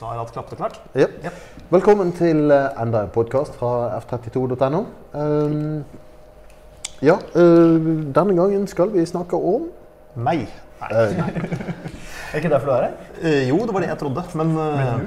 Da er alt klappet og klart. Ja. Ja. Velkommen til eh, enda en podkast fra f32.no. Um, ja, uh, denne gangen skal vi snakke om Meg. Nei. eh, Er ikke derfor du er her? Jo, det var det jeg trodde, men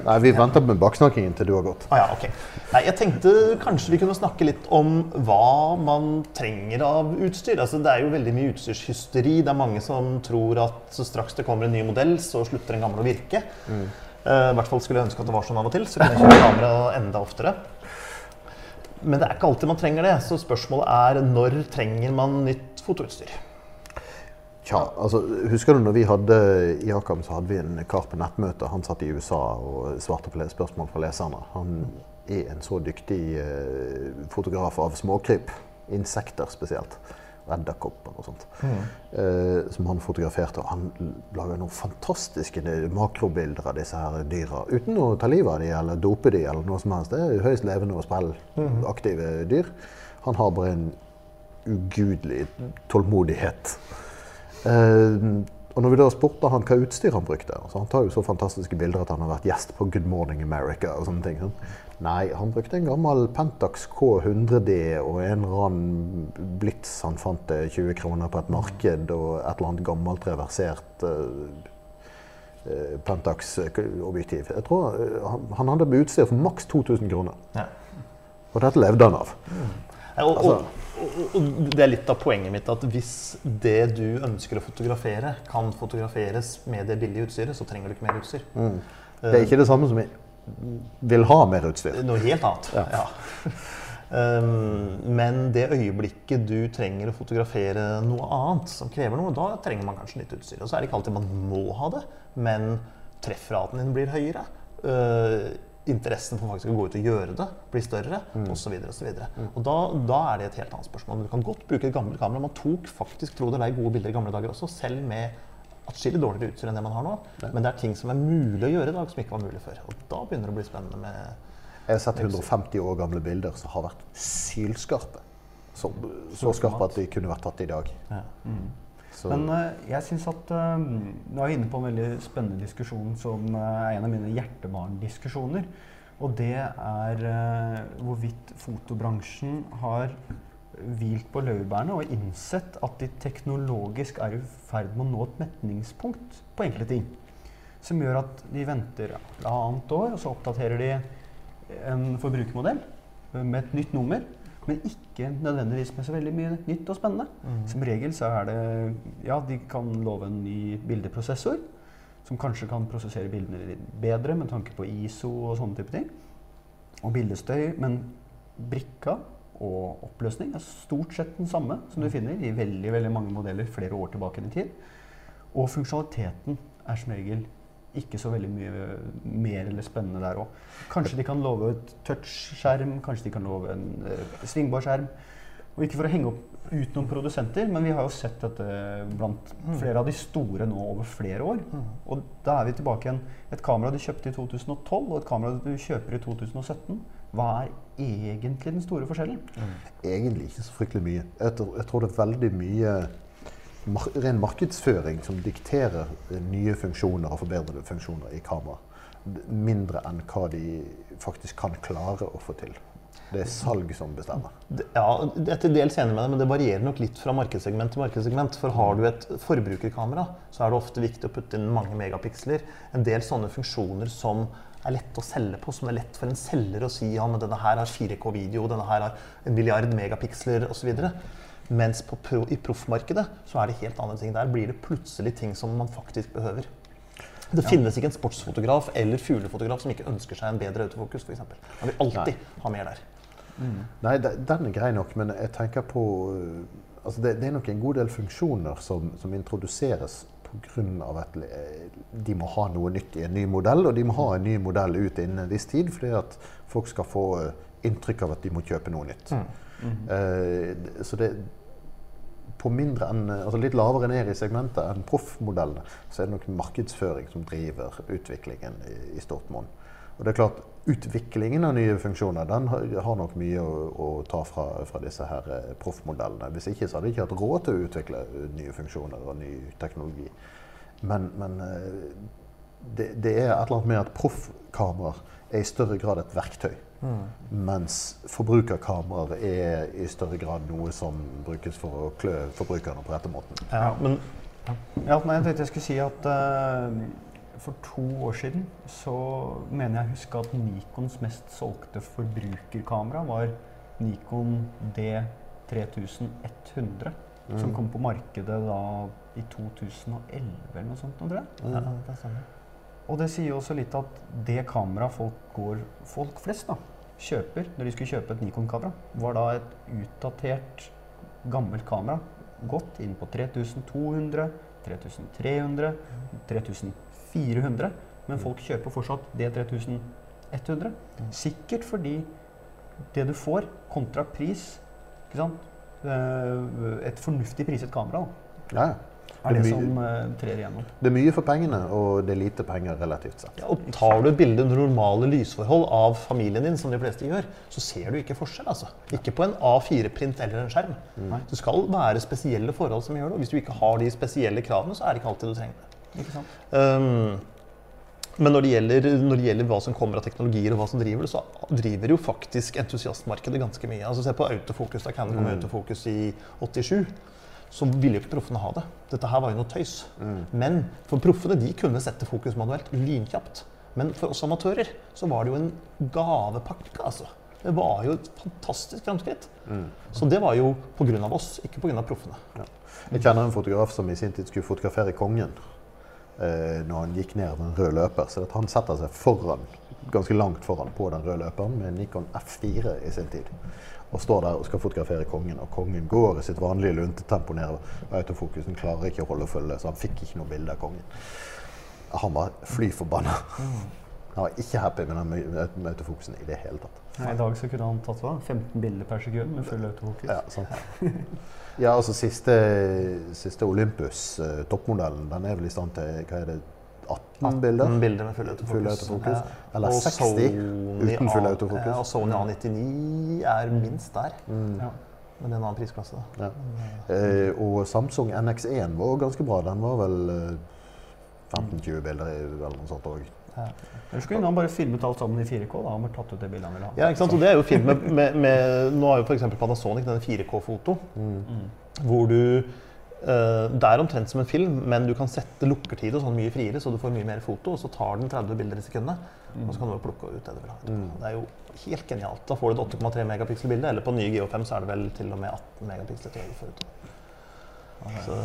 Nei, vi venter med baksnakkingen til du har gått. ah, ja, ok. Nei, jeg tenkte kanskje vi kunne snakke litt om hva man trenger av utstyr. Altså, det er jo veldig mye utstyrshysteri. Det er mange som tror at så straks det kommer en ny modell, så slutter den gamle å virke. Eh, I hvert fall skulle jeg ønske at det var sånn av og til, så kunne jeg kjøpe kamera enda oftere. Men det er ikke alltid man trenger det, så spørsmålet er når trenger man nytt fotoutstyr? Tja, altså, husker du når vi hadde Akam så hadde vi en kar på nettmøte. Han satt i USA og svarte på spørsmål fra leserne. Han er en så dyktig eh, fotograf av småkryp. Insekter spesielt. Edderkopper og sånt. Eh, som han fotograferte. Og han lager noen fantastiske makrobilder av disse her dyra. Uten å ta livet av dem eller dope dem eller noe som helst. Det er høyst levende og spillaktive dyr. Han har bare en ugudelig tålmodighet. Eh, og når vi da spurte han hva utstyr han brukte altså Han tar jo så fantastiske bilder at han har vært gjest på Good Morning America. og sånne ting. Nei, han brukte en gammel Pentax K100D og en eller annen Blitz han fant til 20 kroner på et marked, og et eller annet gammelt reversert eh, eh, Pentax-objektiv. Jeg tror eh, han, han hadde utstyr for maks 2000 kroner. Ja. Og dette levde han av. Ja, Og, Altså- og, og, og det er litt av poenget mitt at hvis det du ønsker å fotografere, kan fotograferes med det billige utstyret, så trenger du ikke mer utstyr. Det er ikke det samme som jeg vil ha mer utstyr. Noe helt annet. Ja. Ja. Um, men det øyeblikket du trenger å fotografere noe annet som krever noe, da trenger man kanskje litt utstyr. Og så er det ikke alltid man må ha det, men treffraten din blir høyere. Uh, interessen for faktisk å gå ut og gjøre det blir større, Mm. osv. Og, så videre. og da, da er det et helt annet spørsmål. Du kan godt bruke et gammelt kamera. Man tok faktisk tro det lei gode bilder i gamle dager også, selv med atskillig dårligere utstyr enn det man har nå. Men det er ting som er mulig å gjøre i dag, som ikke var mulig før. Og da begynner det å bli spennende med Jeg har sett 150 år gamle bilder som har vært sylskarpe. Så, så skarpe at de kunne vært tatt i dag. ja. Så, Men eh, jeg syns at eh, Nå er vi inne på en veldig spennende diskusjon som eh, er en av mine hjertebarndiskusjoner. Og det er hvorvidt fotobransjen har hvilt på laurbærene og innsett at de teknologisk er i ferd med å nå et metningspunkt på enkle ting. Som gjør at de venter annet år, og så oppdaterer de en forbrukermodell med et nytt nummer. Men ikke nødvendigvis med så veldig mye nytt og spennende. Som regel så er det Ja, de kan love en ny bildeprosessor. Som kanskje kan prosessere bildene litt bedre med tanke på ISO og sånne type ting. Og bildestøy. Men brikka og oppløsning er stort sett den samme som du finner i veldig veldig mange modeller flere år tilbake i tid. Og funksjonaliteten er som regel ikke så veldig mye mer eller spennende der òg. Kanskje de kan love et touchskjerm, kanskje de kan love en uh, svingbar skjerm. Og ikke for å henge opp ut noen produsenter, men vi har jo sett dette blant flere av de store nå over flere år. Og da er vi tilbake igjen. Et kamera du kjøpte i 2012, og et kamera du kjøper i 2017. Hva er egentlig den store forskjellen? egentlig ikke så fryktelig mye. Jeg tror, det er veldig mye ren markedsføring som dikterer nye funksjoner og forbedrede funksjoner i kamera. Mindre enn hva de faktisk kan klare å få til. Det er salg som bestemmer. Ja, er til dels enig med deg, men det varierer nok litt fra markedssegment til markedssegment. For har du et forbrukerkamera, så er det ofte viktig å putte inn mange megapiksler. En del sånne funksjoner som er lett å selge på, som er lett for en selger å si ja, men denne her har 4K-video, denne her har en milliard megapiksler osv. Mens på pro, i proffmarkedet så er det helt andre ting. Der blir det plutselig ting som man faktisk behøver. Det finnes ikke en sportsfotograf eller fuglefotograf som ikke ønsker seg en bedre autofokus, f.eks. Man vil alltid ha mer der. Nei, den er grei nok, men jeg tenker på øh, altså det, det er nok en god del funksjoner som, som introduseres pga. at eh, de må ha noe nytt i en ny modell, og de må ha en ny modell ut innen en viss tid fordi at folk skal få øh, inntrykk av at de må kjøpe noe nytt. Eh, d- så det på mindre enn, altså litt lavere ned i segmentet enn proffmodellene, så er det nok markedsføring som driver utviklingen i, i stort monn. Og det er klart, Utviklingen av nye funksjoner den har, har nok mye å, å ta fra, fra disse her eh, proffmodellene. Hvis ikke så hadde de ikke hatt råd til å utvikle eh, nye funksjoner og ny teknologi. Men, men eh, det, det er et eller annet med at proffkameraer er i større grad et verktøy. Mens forbrukerkameraer er i større grad noe som brukes for å klø forbrukerne på rette måten. Ja, men Ja, nei, jeg tenkte jeg skulle si at eh, for to år siden så mener jeg å huske at Nikons mest solgte forbrukerkamera var Nikon D3100. Som kom på markedet da i 2011 eller noe sånt, tror jeg. ja, det stemmer. Og det sier jo også litt at det kameraet folk, går, folk flest da, kjøper når de skulle kjøpe et Nikon-kamera, var da et utdatert, gammelt kamera. Gått inn på 3200, 3300, 3400. Men folk kjøper fortsatt D3100. Sikkert fordi det du får kontra pris ikke sant? Eh, Et fornuftig priset kamera da, er det, Det er som eh, trer igjennom. Det er mye for pengene, og det er lite penger relativt sett. Ja, og tar du et bilde under normale lysforhold av familien din, som de fleste gjør, så ser du ikke forskjell. altså. Ikke på en A4-print eller en skjerm. Mm. Det skal være spesielle forhold som gjør det. og Hvis du ikke har de spesielle kravene, så er det ikke alltid du trenger det. Um, men når det, gjelder, når det gjelder hva som kommer av teknologier, og hva som driver det, så driver jo faktisk entusiastmarkedet ganske mye. Altså Se på autofokus. Da Canon kom mm. autofokus i 87. Så ville jo ikke proffene ha det. Dette her var jo noe tøys. Men for proffene de kunne sette fokus manuelt lynkjapt. Men for oss amatører så var det jo en gavepakke, altså. Det var jo et fantastisk framskritt. Så det var jo pga. oss, ikke pga. proffene. Jeg kjenner en fotograf som i sin tid skulle fotografere kongen når han gikk ned av en rød løper. Så han setter seg foran, ganske langt foran på den røde løperen med Nikon F4 i sin tid. Og står der og skal fotografere kongen, og kongen går i sitt vanlige luntetempo nedover. Og autofokusen klarer ikke å holde følge, så han fikk ikke noe bilde av kongen. Han var fly forbanna. Han var ikke happy med den autofokusen i det hele tatt. Nei, I dag så kunne han tatt hva? 15 bilder per sekund med full autofokus. Ja, sant. ja altså siste, siste Olympus, eh, toppmodellen, den er vel i stand til hva er det, 18 bilder? 18 bilder med full autofokus. Full autofokus. Ja. Eller Og 60 Sony uten full autofokus. Ja, og Sony A99 er minst der. Mm. Ja. Men det er en annen prisklasse. da. Ja. Eh, og Samsung NX1 var ganske bra. Den var vel eh, 15-20 bilder i- eller noe sånt òg. Eller skulle han bare filmet alt sammen i 4K da, bare tatt ut det bildet han ville ha. Ja, ikke sant? Og det er jo fint med, med, med Nå har jo f.eks. Panasonic denne 4K-foto, Mm. hvor du uh, Det er omtrent som en film, men du kan sette lukkertid og sånn mye friere, så du får mye mer foto, og så tar den 30 bilder i sekundet. Og så kan du plukke ut det du vil ha. Mm. Det er jo helt genialt. Da får du et 8,3 megapiksel-bilde. eller på nye Geo5 så er det vel til og med 18 megapiksel. Så,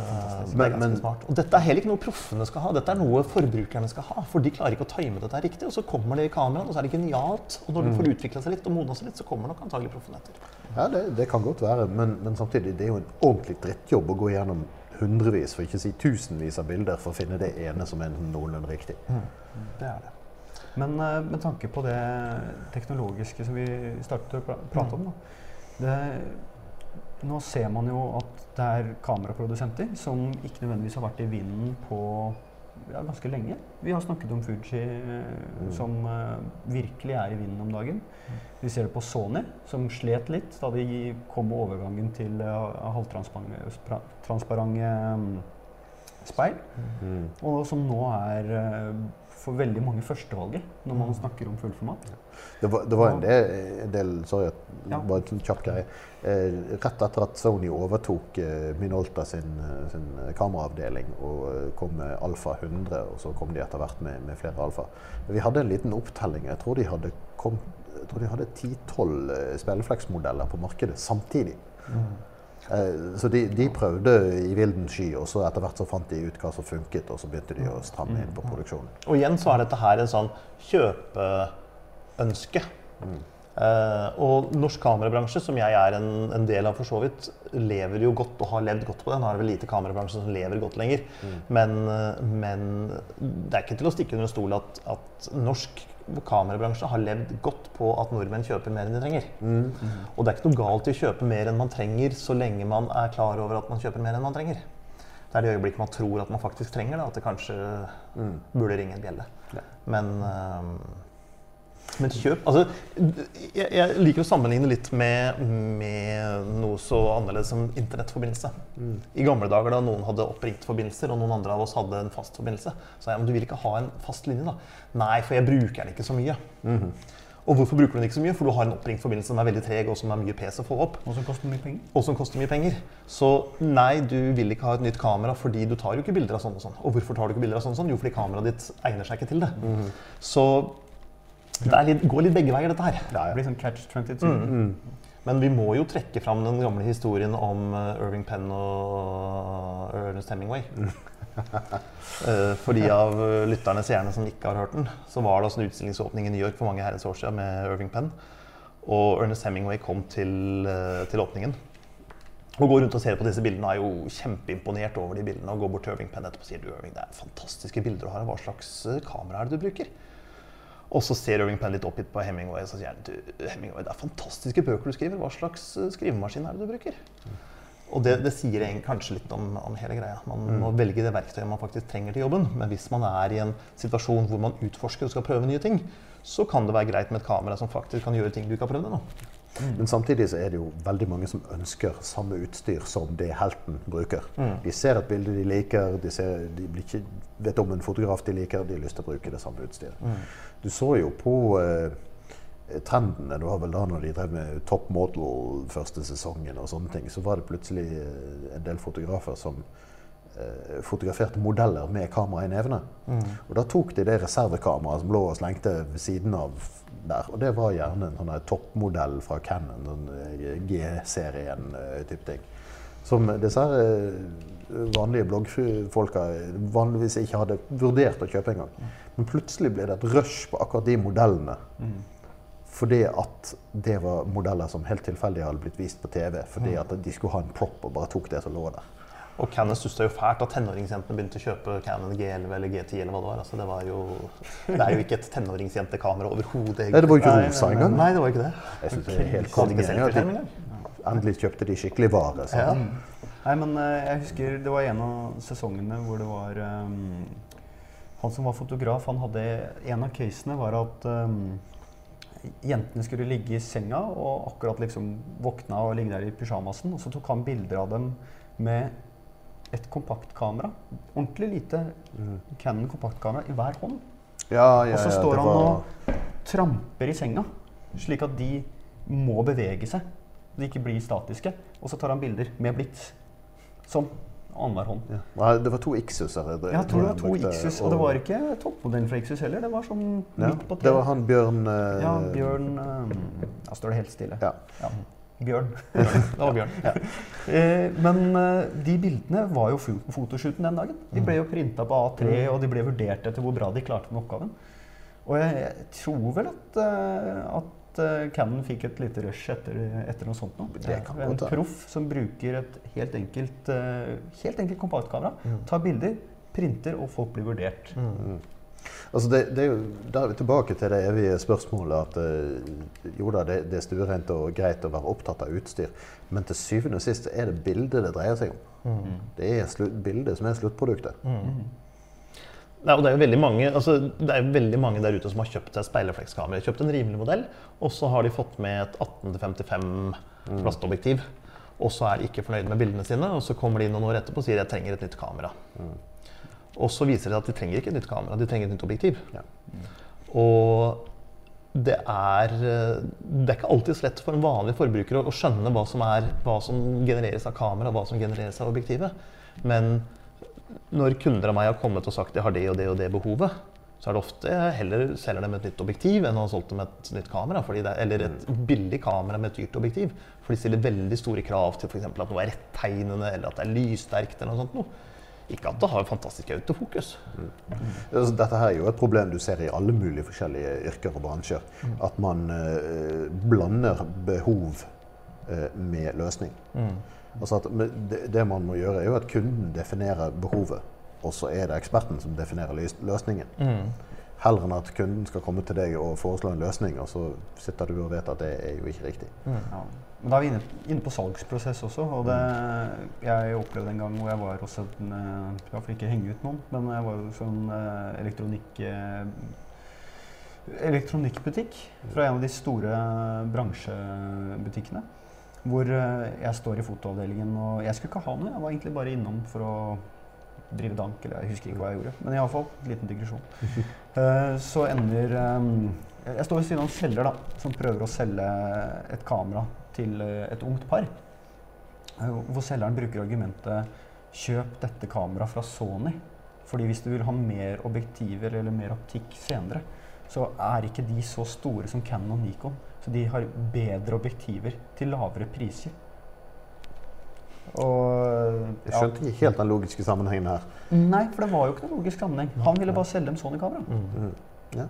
Men- er men- smart. Og dette er heller ikke noe proffene skal ha, dette er noe forbrukerne skal ha. For de klarer ikke å time dette riktig, og så kommer det i kameraet, og så er det genialt. Og når det får utvikla seg litt og modna seg litt, så kommer nok antagelig proffene etter. Ja, det, det kan godt være, men, men samtidig det er jo en ordentlig drittjobb å gå gjennom hundrevis, for ikke å si tusenvis av bilder for å finne det ene som er noenlunde riktig. Det er det. Men uh, med tanke på det teknologiske som vi startet å prate om, da. Det, nå ser man jo at det er kameraprodusenter som ikke nødvendigvis har vært i vinden på ja, ganske lenge. Vi har snakket om Fuji, eh, som eh, virkelig er i vinden om dagen. Vi ser det på Sony, som slet litt da de kom med overgangen til uh, halvtransparente mm, speil. Og som nå er eh, for veldig mange førstevalget når man snakker om fullformat. Det var, det var en, del, en del Sorry, Ja. bare en sånn kjapp greie. Eh, rett etter at Sony overtok eh, Minolta sin, eh, sin kameraavdeling og kom med Alfa 100, og så kom de etter hvert med, med flere Alfa. Vi hadde en liten opptelling. Jeg tror de hadde, kom, jeg tror de hadde 10-12 eh, spillefleksmodeller på markedet samtidig. Eh, Så de, de prøvde i vilden sky, og så etter hvert så fant de ut hva som funket, og så begynte de å stramme inn på produksjonen. Og igjen så er dette her en sånn kjøpeønske. Eh, og norsk kamerabransje, som jeg er en, en del av for så vidt, lever jo godt og har levd godt på den. Det vel lite kamerabransje som lever godt lenger. Men, eh, men det er ikke til å stikke under stol at, at norsk kamerabransje har levd godt på at nordmenn kjøper mer enn de trenger. Og det er ikke noe galt i å kjøpe mer enn man trenger, så lenge man er klar over at man kjøper mer enn man trenger. Det er det øyeblikket man tror at man faktisk trenger det, at det kanskje burde ringe en bjelle. Men eh, Men kjøp altså, jeg, jeg liker å sammenligne litt med, med noe så annerledes som internettforbindelse. I gamle dager da noen hadde oppringt forbindelser, og noen andre av oss hadde en fast forbindelse, så sa jeg men du vil ikke ha en fast linje, da? Nei, for jeg bruker den ikke så mye. Og hvorfor bruker du den ikke så mye? For du har en oppringt forbindelse som er veldig treg, og som er mye pes å få opp. Og som koster mye penger. Og som koster mye penger. Så nei, du vil ikke ha et nytt kamera fordi du tar jo ikke bilder av sånn og sånn. Og hvorfor tar du ikke bilder av sånn og sånn? Jo, fordi kameraet ditt egner seg ikke til det. Så det litt, går litt begge veier, dette her. Det blir sånn catch 22. Men vi må jo trekke fram den gamle historien om eh, Irving Penn og Ernest Hemingway. Eh, For de av eh, lytterne seerne som ikke har hørt den, så var det også en utstillingsåpning i New York for mange herrens år siden med Irving Penn. Og Ernest Hemingway kom til, til åpningen. Og går rundt og ser på disse bildene er jo kjempeimponert over de bildene. Og går bort til Irving Penn etterpå og sier du Irving, det er fantastiske bilder du har. Hva slags kamera er det du bruker? Og så ser Irving Penn litt oppgitt på Hemingway og så sier du, Hemingway, det er fantastiske bøker du skriver. Hva slags eh, skrivemaskin er det du bruker? Og det, det sier kanskje litt om, om hele greia. Man må velge det verktøyet man faktisk trenger til jobben. Men hvis man er i en situasjon hvor man utforsker og skal prøve nye ting, så kan det være greit med et kamera som faktisk kan gjøre ting du ikke har prøvd ennå. Men samtidig så er det jo veldig mange som ønsker samme utstyr som det helten bruker. De ser et bilde de liker, de, ser, de blir ikke, vet om en fotograf de liker, de har lyst til å bruke det samme utstyret. Du så jo på eh, trendene, det var vel da når de drev med Top Model første sesongen og sånne ting, så var det plutselig eh, en del fotografer som fotograferte modeller med kamera i nevene. Og da tok de det reservekameraet som lå og slengte ved siden av der. Og det var gjerne en sånn toppmodell fra Canon, sånn eh, G-serien-type ting. Som disse eh, vanlige bloggfolka vanligvis ikke hadde vurdert å kjøpe engang. Men plutselig ble det et rush på akkurat de modellene. Fordi at det var modeller som helt tilfeldig hadde blitt vist på TV. Fordi at de skulle ha en prop og bare tok det som lå der. Og Canon stussa jo fælt at tenåringsjentene begynte å kjøpe Canon G11 eller G10 eller hva det var. Altså, det, var jo, det er jo ikke et tenåringsjentekamera overhodet. Nei, det var jo ikke rosa engang. Nei, det var ikke det. Jeg synes det er helt konge endelig kjøpte de skikkelig vare. Så. Ja. Nei, men eh, jeg husker det var en av sesongene hvor det var um, Han som var fotograf, han hadde En av casene var at um, jentene skulle ligge i senga og akkurat liksom våkna og ligge der i pysjamasen. Og så tok han bilder av dem med et kompaktkamera. Ordentlig lite Canon kompaktkamera i hver hånd. Ja, ja, Og så ja, står han og tramper i senga, slik at de må bevege seg. De ikke blir statiske. Og så tar han bilder med blits. Sånn. Annenhver hånd. ja. Det var to Ixuser. jeg- Jeg tror det var to Ixus, og det var ikke toppmodellen fra Ixus heller. Det var sånn ja, midt på Det var han Bjørn uh... Ja, Bjørn uh, Ja, står det helt stille. Ja. Ja. Bjørn. Det var Bjørn. Ja. Eh, Men eh, de bildene var jo fotoshooten den dagen. De ble jo printa på A3, og de ble vurdert etter hvor bra de klarte den oppgaven. Og jeg, jeg tror vel at, eh, at Canon fikk et lite rush etter, etter noe sånt. Det kan en proff som bruker et helt enkelt, helt enkelt kompaktkamera, tar bilder, printer, og folk blir vurdert. Altså det, det er jo, Da er vi tilbake til det evige spørsmålet at uh, jo da, det, det er stuerent og greit å være opptatt av utstyr, men til syvende og sist er det bildet det dreier seg om. Det er slutt, bildet som er sluttproduktet. Nei, og det er mange, altså, det er jo veldig mange der ute som har kjøpt seg speilreflekskamera. Kjøpt en rimelig modell, og så har de fått med et 18-55 plastobjektiv. Og så er de ikke fornøyd med bildene sine, og så kommer de noen år etterpå og sier jeg trenger et nytt kamera. Og så viser det seg at de trenger ikke et nytt kamera, de trenger et nytt objektiv. Ja. Og det er, eh, det er ikke alltid så lett for en vanlig forbruker å, å skjønne hva som, er, hva som genereres av kamera, og hva som genereres av objektivet. Men når kunder av meg har kommet og sagt de har det og det og det behovet, så er det ofte jeg heller selger dem et nytt objektiv enn å ha solgt dem et nytt kamera. Fordi det, eller et billig kamera med et dyrt objektiv. For de stiller veldig store krav til f.eks. at noe er rettegnende, eller at det er lyssterkt. eller noe sånt noe. Ikke at det har fantastisk autofokus. Altså, Dette her er jo et problem du ser i alle mulige forskjellige yrker og bransjer. At man eh, blander behov eh, med løsning. Altså at det, det man må gjøre, er jo at kunden definerer behovet, og så er det eksperten som definerer løsningen. Heller enn at kunden skal komme til deg og foreslå en løsning, og så sitter du og vet at det er jo ikke riktig. Ja. Men da er vi inne, inne på salgsprosess også. Og det, jeg opplevde en gang hvor jeg var hos en eh, Jeg får ikke henge ut noen, men jeg var hos en eh, elektronikk... eh, elektronikkbutikk fra en av de store bransjebutikkene. Hvor jeg står i fotoavdelingen, og jeg skulle ikke ha noe. Jeg var egentlig bare innom for å drive dank, eller jeg husker ikke hva jeg gjorde. Men iallfall, liten digresjon. Uh, så ender um, Jeg står ved siden av en selger da, som prøver å selge et kamera til eh, et ungt par. Uh, Hvor selgeren bruker argumentet 'kjøp dette kameraet fra Sony'. Fordi hvis du vil ha mer objektiver eller mer optikk senere, så er ikke de så store som Canon og Nikon. Så de har bedre objektiver til lavere priser. Og Jeg skjønte ikke helt den logiske sammenhengen her. Nei, for det var jo ikke noen logisk sammenheng. Han ville bare selge dem Sony-kamera. Mm. Ja.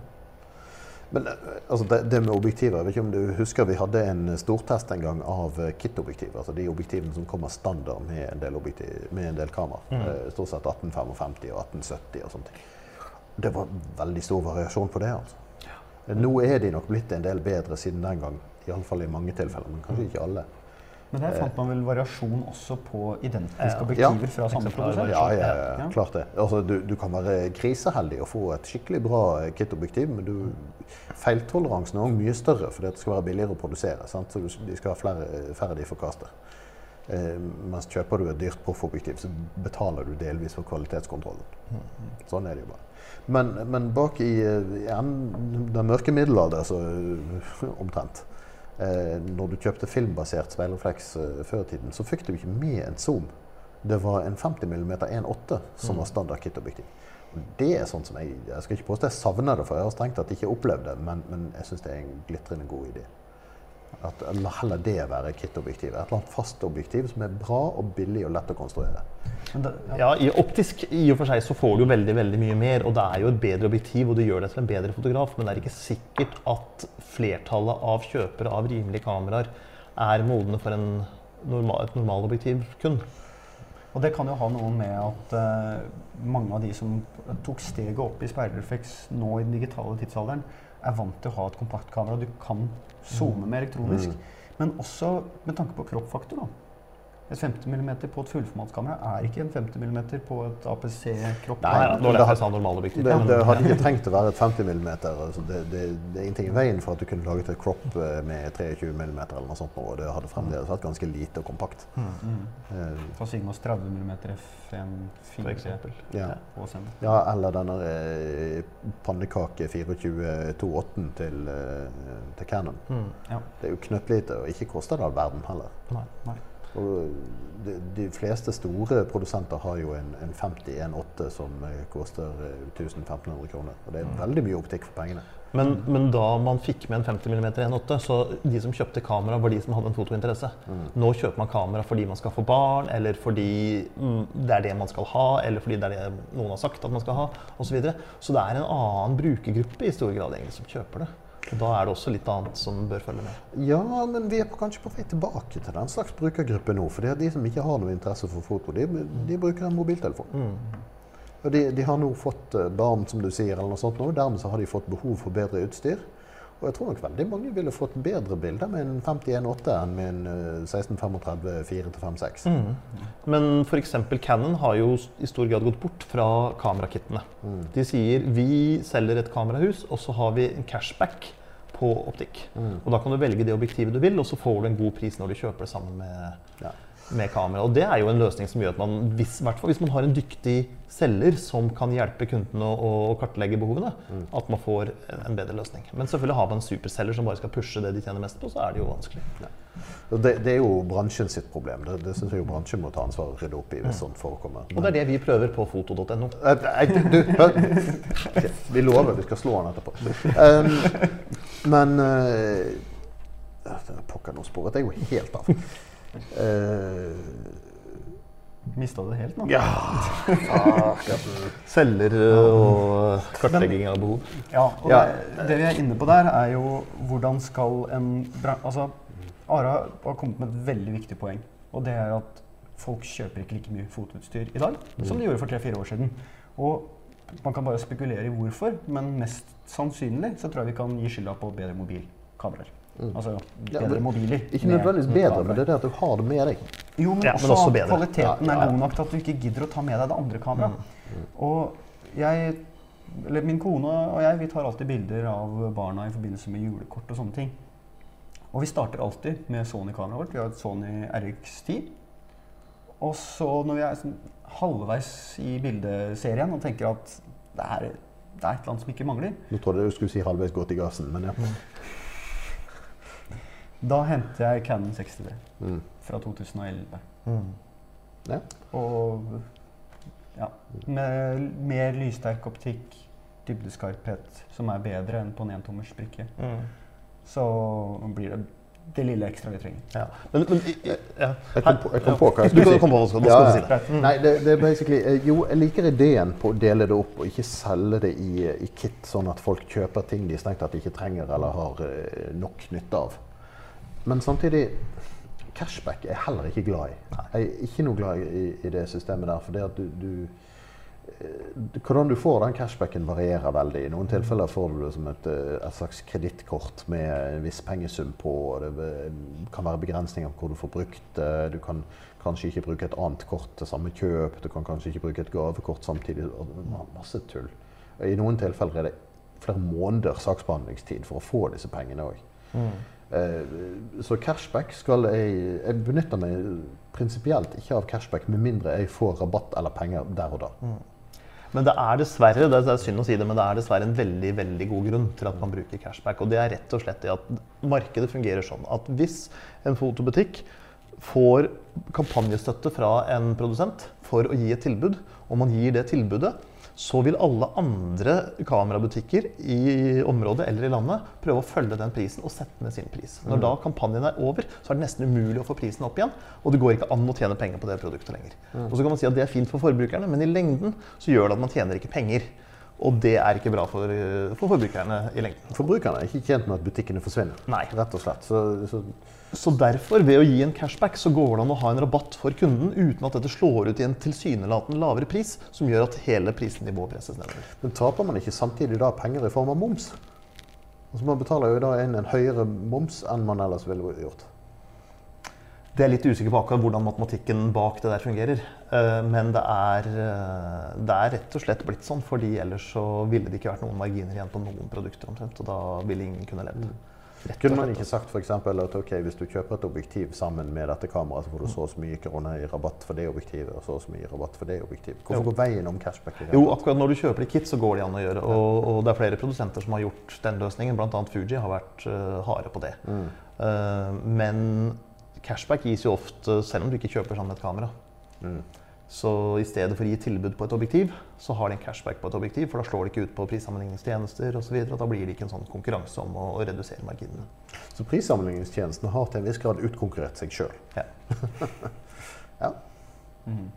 Men eh, altså, det, det med objektiver, jeg vet ikke om du husker vi hadde en stortest en gang av eh, kit-objektiver. Altså de objektivene som kommer standard med en del, med en del kamera. Mm. Eh, Stort sett 1855 og 1870 og sånne ting. Det var veldig stor variasjon på det. altså. Ja. Nå er de nok blitt en del bedre siden den gang. Iallfall i mange tilfeller, men kanskje ikke alle. Men der fant man vel variasjon også på identiske objektiver fra samme produsent? Ja, ja, ja, klart det. Altså, du, du kan være kriseheldig og få et skikkelig bra eh, kit-objektiv, men du, feiltoleransen er også mye større fordi det skal være billigere å produsere. Sant? Så du- de skal ha flere, færre de forkaster. Eh, mens kjøper du et dyrt proffobjektiv, så betaler du delvis for kvalitetskontrollen. Sånn er det jo bare. Men, men bak i, eh, i den mørke middelalder, så eh, omtrent, eh, når du kjøpte filmbasert speilrefleks eh, før i tiden, så fikk du ikke med en zoom. Det var en 50 mm 1.8 som var standard kit-objektiv. Det er sånn som jeg jeg skal ikke påstå jeg savner det, for jeg har strengt tatt ikke opplevd det, men, men jeg syns det er en glitrende god idé. At La heller det være kit-objektivet. Et eller annet fast objektiv som er bra og billig og lett å konstruere. Men ja. I optisk i og for seg så får du jo veldig veldig mye mer, og det er jo et bedre objektiv, og det gjør deg til en bedre fotograf, men det er ikke sikkert at flertallet av kjøpere av rimelige kameraer er modne for en normal, et normalobjektiv kun. Og det kan jo ha noe med at uh, mange av de som tok steget opp i speilrefleks nå i den digitale tidsalderen, er vant til å ha et kompaktkamera du kan zoome med elektronisk. Men også med tanke på kroppfaktor. da. Et 50 mm på et fullformatskamera er ikke en 50 mm på et APC-kropp. Nei, ja, det normalobjektiv. Det, det hadde ikke trengt å være et 50 mm. Altså det, det, det er ingenting i veien for at du kunne laget et crop eh, med 23 mm eller noe sånt, og det hadde fremdeles vært ganske lite og kompakt. Mm. mm. Fra Sigmas 30 mm f1 For eksempel. ja. ja, eller denne eh, pannekake 2428 til, eh, til Canon. Mm. Ja. Det er jo knøttlite, og ikke koster det all verden heller. Nei. Nei. De, de fleste store produsenter har jo en, en 50 1.8 som eh, koster eh, 1500 kroner. Og det er veldig mye optikk for pengene. Men, men da man fikk med en 50 mm 1.8, så de som kjøpte kamera, var de som hadde en fotointeresse. Nå kjøper man kamera fordi man skal få barn, eller fordi mm, det er det man skal ha, eller fordi det er det noen har sagt at man skal ha, osv. Så, videre. så det er en annen brukergruppe i stor grad egentlig som kjøper det. Og da er det også litt annet som bør følge med. Ja, men vi er på, kanskje på vei tilbake til den slags brukergruppe nå. For de som ikke har noe interesse for foto, de, de bruker en mobiltelefon. Og de, de har nå fått eh, barn, som du sier, eller noe sånt nå. Dermed så har de fått behov for bedre utstyr. Og jeg tror nok veldig mange ville fått bedre bilder med en 51.8 enn med en eh, 1635 4-5-6. Men f.eks. Canon har jo i stor grad gått bort fra kamerakittene. De sier vi selger et kamerahus, og så har vi en cashback på optikk. Og da kan du velge det objektivet du vil, og så får du en god pris når du kjøper det sammen med, Ja. Med kamera. Og det er jo en løsning som gjør at man, hvis, hvis man har en dyktig selger som kan hjelpe kundene å, å kartlegge behovene, at man får en bedre løsning. Men selvfølgelig har man en superselger som bare skal pushe det de tjener mest på, så er det jo vanskelig. Ja. det, det er jo bransjen sitt problem. Det, det syns jeg jo bransjen må ta ansvar og rydde opp i hvis sånt forekommer. Og det er det vi prøver på foto.no. Eh. Ok, Vi lover vi skal slå han etterpå. Um, men uh, Pokker, nå sporet jeg jo helt av. Uh, Mista det helt nå? ja Selger og kartlegging av behov. Ja, og Ja. Det, det vi er inne på der, er jo hvordan skal en Altså, Ara har kommet med et veldig viktig poeng. Og det er at folk kjøper ikke like mye fotoutstyr i dag som de gjorde for tre-fire år siden. Og man kan bare spekulere i hvorfor, men mest sannsynlig så tror jeg vi kan gi skylda på bedre mobilkameraer. Altså bedre mobiler. Ikke nødvendigvis bedre, men det er det at du har det med deg. Jo, men, Ja, men også, også bedre. kvaliteten Ja, ja, er ja. god nok til at du ikke gidder å ta med deg det andre kameraet. Og jeg eller Min kone og jeg vi tar alltid bilder av barna i forbindelse med julekort og sånne ting. Og vi starter alltid med Sony-kameraet vårt. Vi har et Sony RX10. Og så når vi er sånn halvveis i bildeserien og tenker at det er, det er et eller annet som ikke mangler, Nå trodde jeg du skulle si halvveis godt i gassen, men ja. Da henter jeg Canon 60D Mm. fra 2011. Mm. Ja. Og ja, med mer lyssterk optikk, dybdeskarphet, som er bedre enn på en entommers brikke, Mm. så blir det det lille ekstra vi trenger. Ja. Men, men jeg. Jeg kom på, jeg kom på hva jeg skulle si. på hva du skal, nå skal ja. du si det. Nei, det, det er basically eh, Jo, jeg liker ideen på å dele det opp og ikke selge det i, i kit, sånn at folk kjøper ting de strengt tatt ikke trenger eller har eh, nok nytte av. Men samtidig Cashback er jeg heller ikke glad i. Jeg er ikke noe glad i, i det systemet der. For det at du, du eh, Hvordan du får den cashbacken varierer veldig. I noen tilfeller får du det som et, eh, et slags kredittkort med en viss pengesum på. og Det kan være begrensninger på hvor du får brukt det. Du kan kanskje ikke bruke et annet kort til samme kjøp. Du kan kanskje ikke bruke et gavekort samtidig. Masse tull. I noen tilfeller er det flere måneder saksbehandlingstid for å få disse pengene òg. Mm. Eh, Så cashback skal jeg Jeg benytter meg prinsipielt ikke av cashback med mindre jeg får rabatt eller penger der og da. Men det er dessverre er, det er synd å si det, men det er dessverre en veldig veldig god grunn til at man bruker cashback. Og det er rett og slett det at markedet fungerer sånn at hvis en fotobutikk får kampanjestøtte fra en produsent for å gi et tilbud, og man gir det tilbudet, så vil alle andre kamerabutikker i området eller i landet prøve å følge den prisen og sette ned sin pris. Når da kampanjen er over, så er det nesten umulig å få prisen opp igjen. Og det går ikke an å tjene penger på det produktet lenger. Og så kan man si at det er fint for forbrukerne, men i lengden så gjør det at man tjener ikke penger. Og det er ikke bra for, for forbrukerne i lengden. Forbrukerne er ikke tjent med at butikkene forsvinner. Nei. Rett og slett. Så, så Så derfor, ved å gi en cashback, så går det an å ha en rabatt for kunden uten at dette slår ut i en tilsynelatende lavere pris, som gjør at hele prisnivået presses nedover. Men taper man ikke samtidig da penger i form av moms? Altså Man betaler jo da inn en høyere moms enn man ellers ville gjort. Det er litt usikker på akkurat hvordan matematikken bak det der fungerer. Eh, Men det er, eh, det er rett og slett blitt sånn, fordi ellers så ville det ikke vært noen marginer igjen på noen produkter omtrent. Og da ville ingen kunne levd. Rett Kunne man ikke sagt for eksempel at okay, hvis du kjøper et objektiv sammen med dette kameraet, så får du så og så mye kroner i rabatt for det objektivet, og så og så mye rabatt for det objektivet. Hvorfor Jo. går veien om cashback? Jo, akkurat når du kjøper i kit, så går det an å gjøre. Og, og det er flere produsenter som har gjort den løsningen. Bl.a. Fuji har vært uh, harde på det. Mm. Uh, men cashback gis jo ofte selv om du ikke kjøper sammen med et kamera. Mm. Så i stedet for å gi tilbud på et objektiv, så har de en cashback på et objektiv. For da slår de ikke ut på prissammenligningstjenester osv. Da blir det ikke en sånn konkurranse om å, å redusere marginene. Så prissammenligningstjenestene har til en viss grad utkonkurrert seg sjøl. Ja. ja. Mm.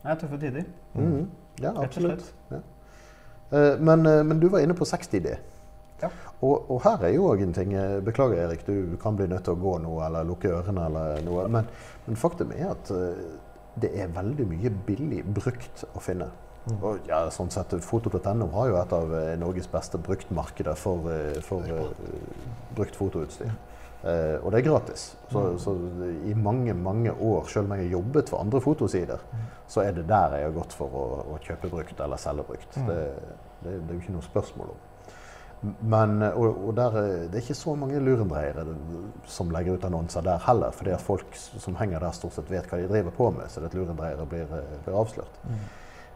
Det er tøffe tider, Mm. ja, absolutt. slett. Eh, Men, eh, men du var inne på 60D. Ja. Og, og her er jo òg en ting eh, Beklager, Erik, du kan bli nødt til å gå nå eller lukke ørene eller noe. Men, men faktum er at eh, det er veldig mye billig brukt å finne. Og ja, sånn sett, Foto.no har jo et av eh, Norges beste bruktmarkeder for, for uh, brukt fotoutstyr. Uh, og det er gratis. Så, så i mange mange år, selv om jeg har jobbet for andre fotosider, så er det der jeg har gått for å, å kjøpe brukt eller selge brukt. Mm. Det, det, det er jo ikke noe spørsmål om. Men, og, og der, er- det er ikke så mange lurendreiere som legger ut annonser der heller, fordi at folk som henger der stort sett vet hva de driver på med, så det at lurendreiere blir, eh, blir avslørt.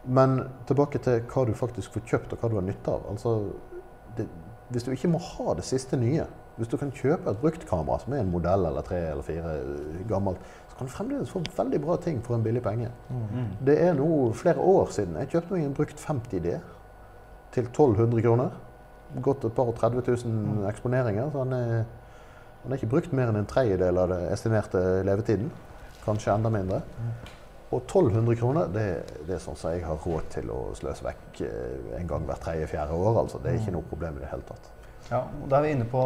Men tilbake til hva du faktisk får kjøpt og hva du har nytte av. Altså, det, hvis du ikke må ha det siste nye, hvis du kan kjøpe et brukt kamera som er en modell eller tre eller fire eh, gammelt, så kan du fremdeles få veldig bra ting for en billig penge. Mm. Det er nå flere år siden jeg kjøpte meg en brukt 50D til 1200 kroner. Gått et par og 30 000 eksponeringer, så han er, han er ikke brukt mer enn en tredjedel av det estimerte levetiden. Kanskje enda mindre. Og 1200 kroner, det, det er sånn som jeg har råd til å sløse vekk eh, en gang hvert tredje-fjerde år. altså. Det er ikke noe problem i det hele tatt. Ja, og da er vi inne på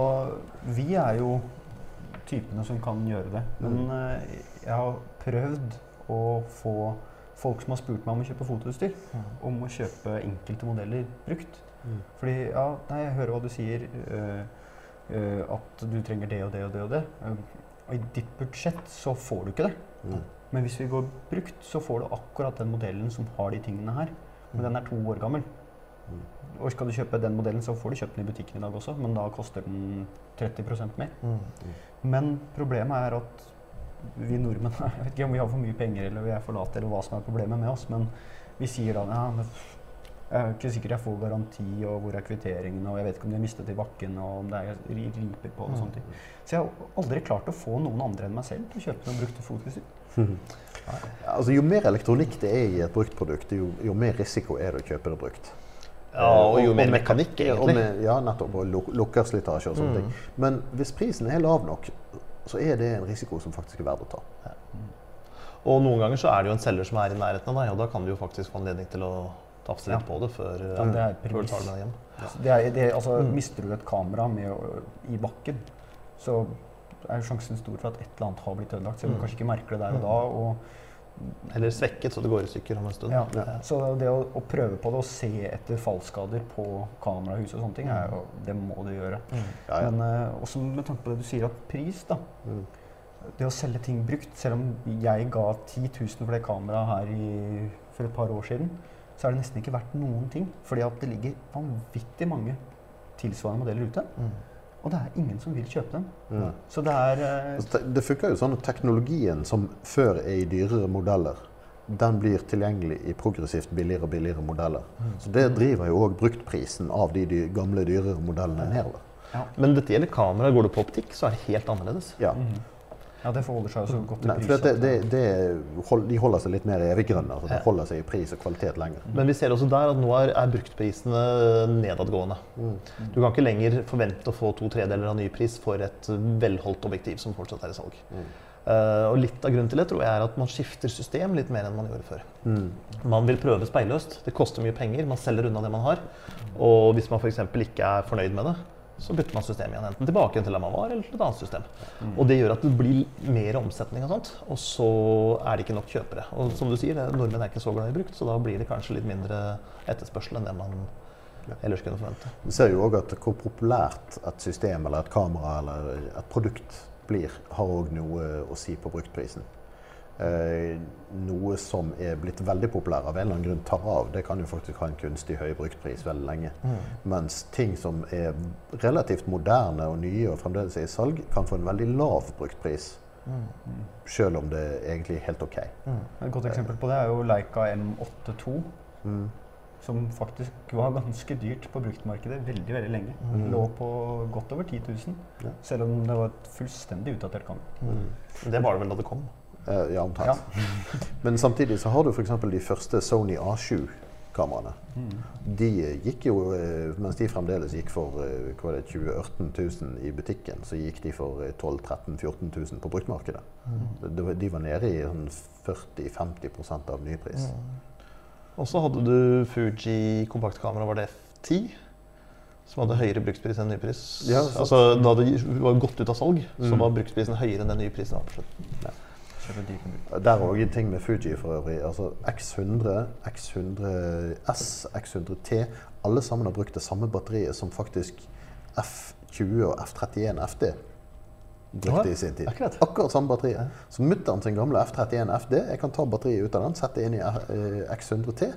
Vi er jo typene som kan gjøre det. Men Mm. eh, jeg har prøvd å få folk som har spurt meg om å kjøpe fotoutstyr, om å kjøpe enkelte modeller brukt. Mm. Fordi ja, nei, jeg hører hva du sier, øh, øh, at du trenger det og det og det og det. Og i ditt budsjett så får du ikke det. Mm. Men hvis vi går brukt, så får du akkurat den modellen som har de tingene her. Men den er to år gammel. Og skal du kjøpe den modellen, så får du kjøpt den i butikken i dag også, men da koster den 30% mer. Men problemet er at vi nordmenn Jeg vet ikke om vi har for mye penger eller vi er for late, eller hva som er problemet med oss, men vi sier da ja, jeg er ikke sikker jeg får garanti, og hvor er kvitteringene, og jeg vet ikke om de har mistet i bakken, og om det er ri- riper på og sånne ting. Så jeg har aldri klart å få noen andre enn meg selv til å kjøpe noen brukte fotutstyr. Altså, jo mer elektronikk det er i et brukt produkt, jo, jo mer risiko er det å kjøpe det brukt. Ja, og jo mer mekanikk, Ja, og egentlig. med, ja, nettopp. Og luk lukkerslitasje og sånne ting. Men hvis prisen er lav nok, så er det en risiko som faktisk er verdt å ta. Og noen ganger så er det jo en selger som er i nærheten av deg, og da kan du jo faktisk få anledning til å Ja. på det før, Ja, det er før du tar det med deg hjem. Det er, det, altså, Mister du et kamera med, i bakken, så er sjansen stor for at et eller annet har blitt ødelagt, selv om du kanskje ikke merker det der og da. Og, Eller svekket, så det går i stykker om en stund. ja. Så det å, å prøve på det og se etter fallskader på kamerahuset og sånne ting, er jo, det må du gjøre. Ja, ja. Men uh, også med tanke på det du sier, at pris, da. Mm. Det å selge ting brukt, selv om jeg ga 10 000 for det kameraet her i, for et par år siden, så er det nesten ikke verdt noen ting. Fordi at det ligger vanvittig mange tilsvarende modeller ute. Mm. Og det er ingen som vil kjøpe dem. Mm. Så det er Altså, Det funker jo sånn at teknologien som før er i dyrere modeller, den blir tilgjengelig i progressivt billigere og billigere modeller. Så det driver jo òg bruktprisen av de gamle, dyrere modellene nedover. Men dette gjelder kamera. Går du på optikk, så er det helt annerledes. Ja. Ja, det forholder seg så godt til pris. for det, det, det de holder seg litt mer eviggrønne. Altså, de holder seg i pris og kvalitet lenger. Men vi ser også der at nå er, er bruktprisene nedadgående. Du kan ikke lenger forvente å få to tredeler av ny pris for et velholdt objektiv som fortsatt er i salg. Eh, og litt av grunnen til det tror jeg er at man skifter system litt mer enn man gjorde før. Mm. Man vil prøve speilløst. Det koster mye penger. Man selger unna det man har. Og hvis man f.eks. ikke er fornøyd med det, så bytter man system igjen. Enten tilbake til der man var, eller til et annet system. Og det gjør at det blir mer omsetning og sånt. Og så er det ikke nok kjøpere. Og som du sier, nordmenn er ikke så glad i brukt, så da blir det kanskje litt mindre etterspørsel enn det man ellers kunne forvente. Vi ser jo òg at hvor populært et system eller et kamera eller et produkt blir, har òg noe å si på bruktprisen. Eh, noe som er blitt veldig populær av en eller annen grunn tar av, det kan jo faktisk ha en kunstig høy bruktpris veldig lenge. Mens ting som er relativt moderne og nye og fremdeles er i salg, kan få en veldig lav bruktpris. Selv om det egentlig er helt OK. Et godt eksempel på det er jo Leica M82. Mm. Som faktisk var ganske dyrt på bruktmarkedet veldig veldig lenge. Lå på godt over 10 000. Ja. Selv om det var et fullstendig utdatert kamera. Det var det vel da det kom. Eh, ja, omtrent. Men samtidig så har du f.eks. de første Sony A7-kameraene. De eh, gikk jo, eh, mens de fremdeles gikk for eh, hva var det, 20 000 000 i butikken, så gikk de for eh, 12 000-13 000-14 000 på bruktmarkedet. Mm. De var nede i sånn 40-50% av nypris. Og så hadde du Fuji kompaktkamera, var det F10? Som hadde høyere brukspris enn nypris. Ja, altså, da det var gått ut av salg, så Mm. var bruksprisen høyere enn den nye prisen. var på slutten. Brukt. Der er òg en ting med Fuji for øvrig. Altså X100, X100S, X100T. Alle sammen har brukt det samme batteriet som faktisk F20 og F31 FD brukte i sin tid. akkurat. Akkurat samme batteriet. Så mutter'n sin gamle F31 FD, jeg kan ta batteriet ut av den, sette inn i eh, X100T.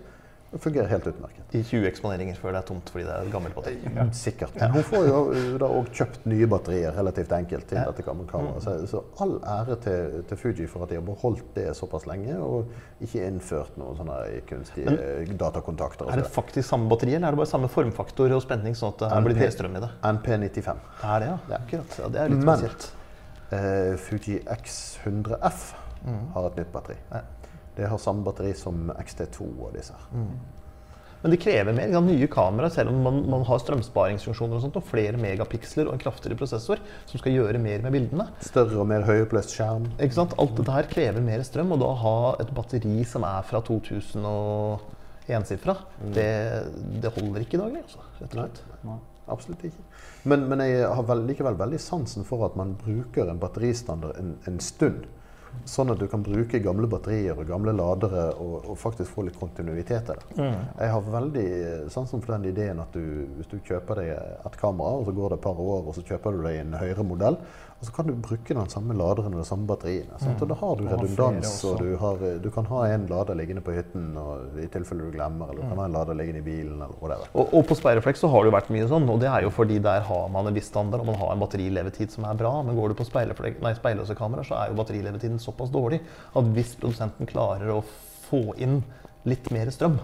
Fungerer helt utmerket. I 20 eksponeringer før det er tomt fordi det er et gammelt batteri. Sikkert. Hun får jo da òg kjøpt nye batterier relativt enkelt til Ja. dette gamle kameraet. Så, så all ære til, til Fuji for at de har beholdt det såpass lenge, og ikke innført noen sånne kunstige Men, datakontakter. Er det faktisk samme batteri, eller er det bare samme formfaktor og spenning, sånn at det NP, blir mer strøm i det? NP95. Er det, ja. Akkurat. Ja, det er litt Men- spesielt. Uh, Fuji X100F har et nytt batteri. Ja. Det har samme batteri som XT2 og disse. her. Men det krever mer. Nye kameraer, selv om man, man har strømsparingsfunksjoner og sånt, og flere megapiksler og en kraftigere prosessor som skal gjøre mer med bildene. Større og mer høyoppløst skjerm. Ikke sant? Alt dette her krever mer strøm, og da ha et batteri som er fra 2000 og ensifra, det, det holder ikke i dag, altså, rett og slett. Nei. Absolutt ikke. Men, men jeg har vel, likevel veldig sansen for at man bruker en batteristandard en, en stund. Sånn at du kan bruke gamle batterier og gamle ladere og, og faktisk få litt kontinuitet i det. Jeg har veldig sansen for den ideen at du, hvis du kjøper deg et kamera, og så går det et par år, og så kjøper du deg en høyere modell, og så kan du bruke den samme laderen og de samme batteriene. Mm. Og da har du redundans, og du, har, du kan ha en lader liggende på hytten og, i tilfelle du glemmer, eller du kan ha en lader liggende i bilen, eller whatever. Og, og på Speilreflex så har det jo vært mye sånn, og det er jo fordi der har man en viss standard og man har en batterilevetid som er bra. Men går du på nei, speilløse kameraer, så er jo batterilevetiden såpass dårlig at hvis produsenten klarer å få inn litt mer strøm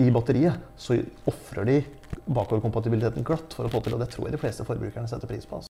i batteriet, så ofrer de bakoverkompatibiliteten glatt for å få til, og det tror jeg de fleste forbrukerne setter pris på. Altså.